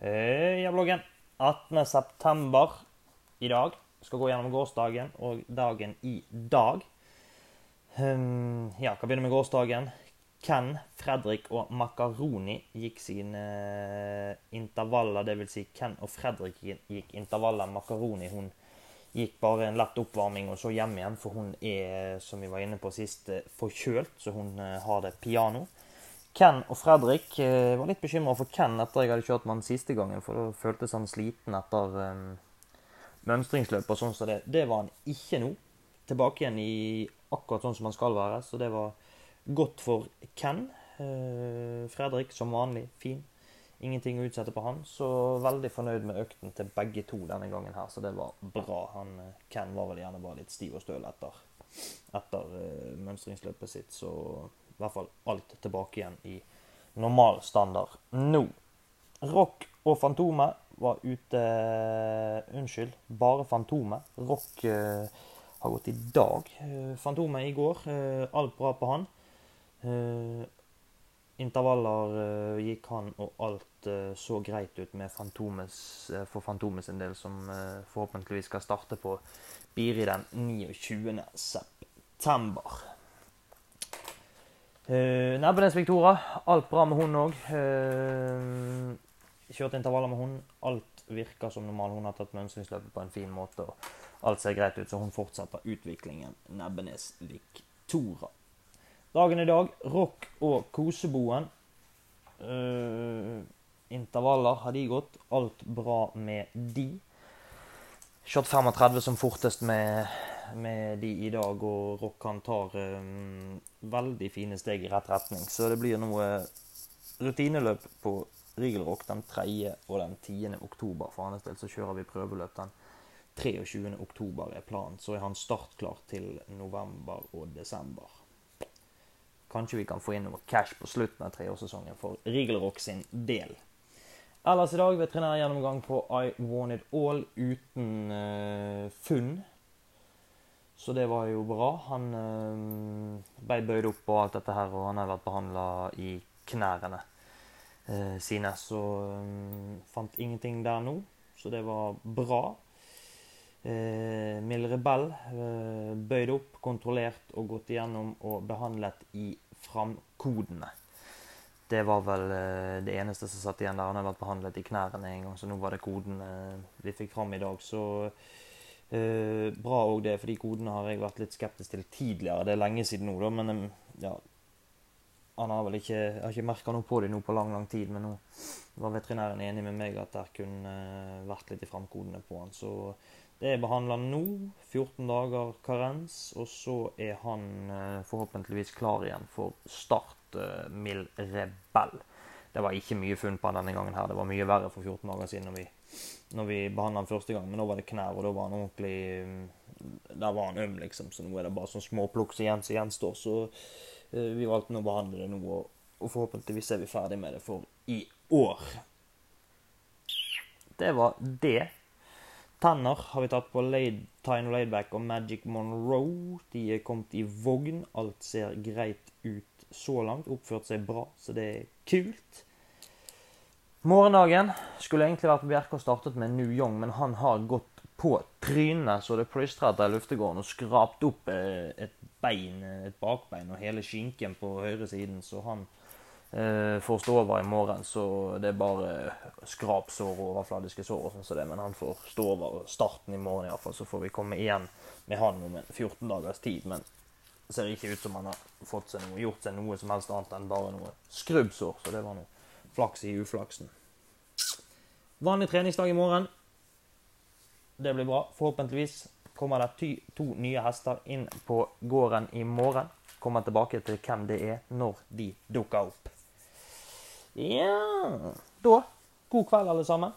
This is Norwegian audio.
Heia bloggen. 18. september i dag. Skal gå gjennom gårsdagen og dagen i dag. Um, ja, kan begynne med gårsdagen. Ken, Fredrik og Makaroni gikk sine intervaller. Det vil Si Ken og Fredrik gikk intervaller. Makaroni hun gikk bare en lett oppvarming og så hjem igjen, for hun er, som vi var inne på sist, forkjølt, så hun eh, har det piano. Ken og Fredrik eh, var litt bekymra for Ken etter jeg hadde kjørt med han siste gangen, for da føltes han sliten etter um, mønstringsløp og sånn som det. Det var han ikke nå. Tilbake igjen i akkurat sånn som han skal være, så det var godt for Ken. Uh, Fredrik som vanlig fin. Ingenting å utsette på han. Så veldig fornøyd med økten til begge to denne gangen her, så det var bra. Han, Ken var vel gjerne bare litt stiv og støl etter, etter uh, mønstringsløpet sitt, så i hvert fall alt tilbake igjen i normal standard nå. Rock og Fantomet var ute Unnskyld, bare Fantomet. Rock uh, har gått i dag. Uh, Fantomet i går. Uh, alt bra på han. intervaller gikk han, og alt så greit ut med Fantomes, for Fantomet sin del, som forhåpentligvis skal starte på Biri den 29. september. Uh, Nebbenes Victoria. Alt bra med hun òg. Uh, kjørte intervaller med hun. Alt virker som normalt. Hun har tatt mønstringsløpet på en fin måte. og Alt ser greit ut, så hun fortsetter utviklingen. Nebbenes Victoria. Dagen i dag, rock og koseboen. Uh, intervaller har de gått. Alt bra med de. Kjørt 35 som fortest med med de i dag, og Rokkan tar um, veldig fine steg i rett retning. Så det blir noe rutineløp på Rigelrock den 3. og den 10. oktober. For hans del så kjører vi prøveløp den 23. oktober er planen. Så er han startklar til november og desember. Kanskje vi kan få inn noe cash på slutten av treårssesongen for Rigelrock sin del. Ellers i dag veterinærgjennomgang på I Want It All uten uh, funn. Så det var jo bra. Han øh, ble bøyd opp og alt dette her, og han har vært behandla i knærne øh, sine. Så øh, fant ingenting der nå, så det var bra. Eh, Mild Rebell eh, bøyd opp, kontrollert og gått igjennom og behandlet i framkodene. Det var vel eh, det eneste som satt igjen der. Han har vært behandlet i knærne en gang, så nå var det kodene vi fikk fram i dag. Så Eh, bra òg det, fordi kodene har jeg vært litt skeptisk til tidligere. Det er lenge siden nå, da, men ja, han har vel ikke, jeg ikke merka noe på det nå på lang lang tid. Men nå var veterinæren enig med meg at der kunne uh, vært litt i framkodene på han. Så det er behandla nå. 14 dager karens. Og så er han uh, forhåpentligvis klar igjen for start. Uh, Mild Rebell. Det var ikke mye funn på han denne gangen her. Det var mye verre for 14 dager siden. når vi når vi behandla han første gang, men nå var det knær, og da var han ordentlig mm, Der var han øm, liksom. Så nå er det bare sånn småplukk som igjen, gjenstår. Så uh, vi valgte nå å behandle det nå, og, forhåpentligvis er vi ferdig med det for i år. Det var det. Tenner har vi tatt på Laid, Tine Laidback og Magic Monroe. De er kommet i vogn. Alt ser greit ut så langt. Oppført seg bra, så det er kult. Morgendagen skulle egentlig vært på Bjerke og startet med New Young, men han har gått på trynet så det plystrer etter luftegården og skrapt opp eh, et bein, et bakbein og hele skinken på høyre siden, så han eh, får stå over i morgen. Så det er bare skrapsår og overfladiske sår og sånn som det, men han får stå over starten i morgen iallfall. Så får vi komme igjen med han om en 14 dagers tid. Men ser ikke ut som han har seg noe, gjort seg noe som helst annet enn bare noe skrubbsår, så det var noe flaks i uflaksen. Vanlig treningsdag i morgen. Det blir bra. Forhåpentligvis kommer det to nye hester inn på gården i morgen. Kommer tilbake til hvem det er når de dukker opp. Ja Da God kveld, alle sammen.